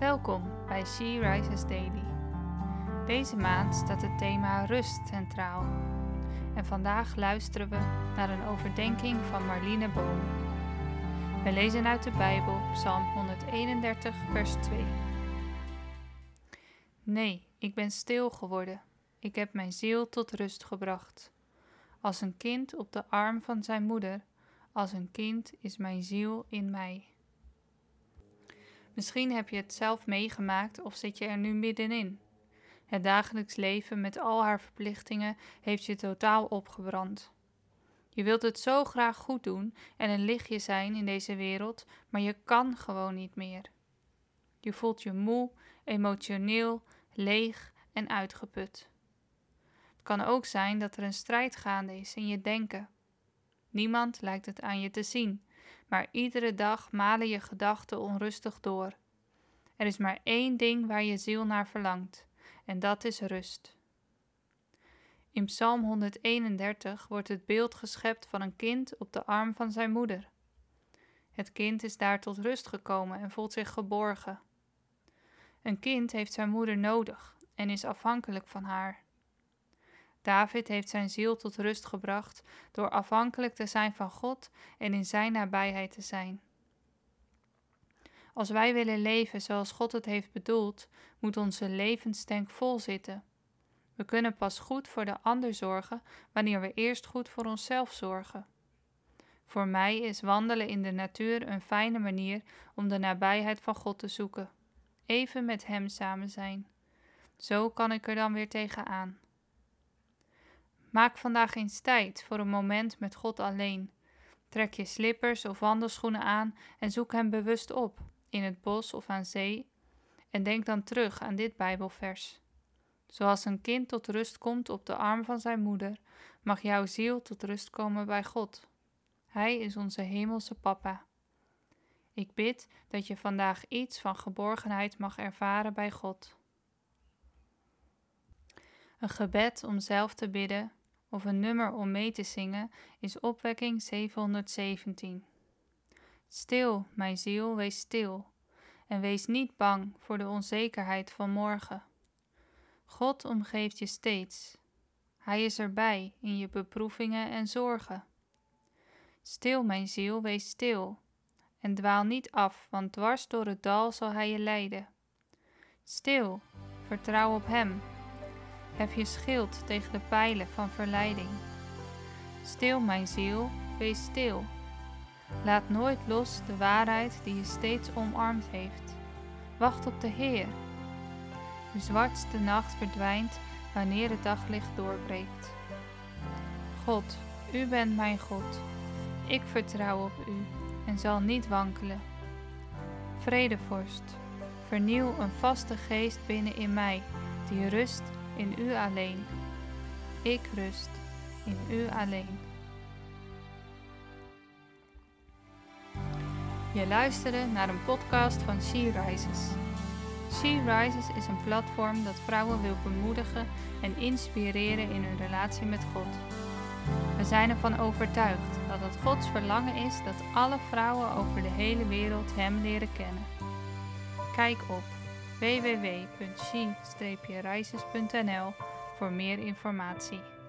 Welkom bij She Rises Daily. Deze maand staat het thema rust centraal. En vandaag luisteren we naar een overdenking van Marlene Boom. We lezen uit de Bijbel Psalm 131, vers 2. Nee, ik ben stil geworden. Ik heb mijn ziel tot rust gebracht. Als een kind op de arm van zijn moeder, als een kind is mijn ziel in mij. Misschien heb je het zelf meegemaakt of zit je er nu middenin. Het dagelijks leven met al haar verplichtingen heeft je totaal opgebrand. Je wilt het zo graag goed doen en een lichtje zijn in deze wereld, maar je kan gewoon niet meer. Je voelt je moe, emotioneel, leeg en uitgeput. Het kan ook zijn dat er een strijd gaande is in je denken. Niemand lijkt het aan je te zien, maar iedere dag malen je gedachten onrustig door. Er is maar één ding waar je ziel naar verlangt, en dat is rust. In Psalm 131 wordt het beeld geschept van een kind op de arm van zijn moeder. Het kind is daar tot rust gekomen en voelt zich geborgen. Een kind heeft zijn moeder nodig en is afhankelijk van haar. David heeft zijn ziel tot rust gebracht door afhankelijk te zijn van God en in zijn nabijheid te zijn. Als wij willen leven zoals God het heeft bedoeld, moet onze levenstank vol zitten. We kunnen pas goed voor de ander zorgen wanneer we eerst goed voor onszelf zorgen. Voor mij is wandelen in de natuur een fijne manier om de nabijheid van God te zoeken. Even met Hem samen zijn. Zo kan ik er dan weer tegenaan. Maak vandaag eens tijd voor een moment met God alleen. Trek je slippers of wandelschoenen aan en zoek Hem bewust op, in het bos of aan zee. En denk dan terug aan dit Bijbelvers. Zoals een kind tot rust komt op de arm van zijn moeder, mag jouw ziel tot rust komen bij God. Hij is onze hemelse papa. Ik bid dat je vandaag iets van geborgenheid mag ervaren bij God. Een gebed om zelf te bidden of een nummer om mee te zingen is opwekking 717. Stil, mijn ziel, wees stil en wees niet bang voor de onzekerheid van morgen. God omgeeft je steeds. Hij is erbij in je beproevingen en zorgen. Stil, mijn ziel, wees stil en dwaal niet af, want dwars door het dal zal Hij je leiden. Stil, vertrouw op Hem Hef je schild tegen de pijlen van verleiding. Stil, mijn ziel, wees stil. Laat nooit los de waarheid die je steeds omarmd heeft. Wacht op de Heer. De zwartste nacht verdwijnt wanneer het daglicht doorbreekt. God, U bent mijn God. Ik vertrouw op U en zal niet wankelen. Vredevorst, vernieuw een vaste geest binnen in mij, die rust in U alleen. Ik rust in U alleen. Je luisterde naar een podcast van She Rises. She Rises is een platform dat vrouwen wil bemoedigen en inspireren in hun relatie met God. We zijn ervan overtuigd dat het Gods verlangen is dat alle vrouwen over de hele wereld Hem leren kennen. Kijk op www.she-rises.nl voor meer informatie.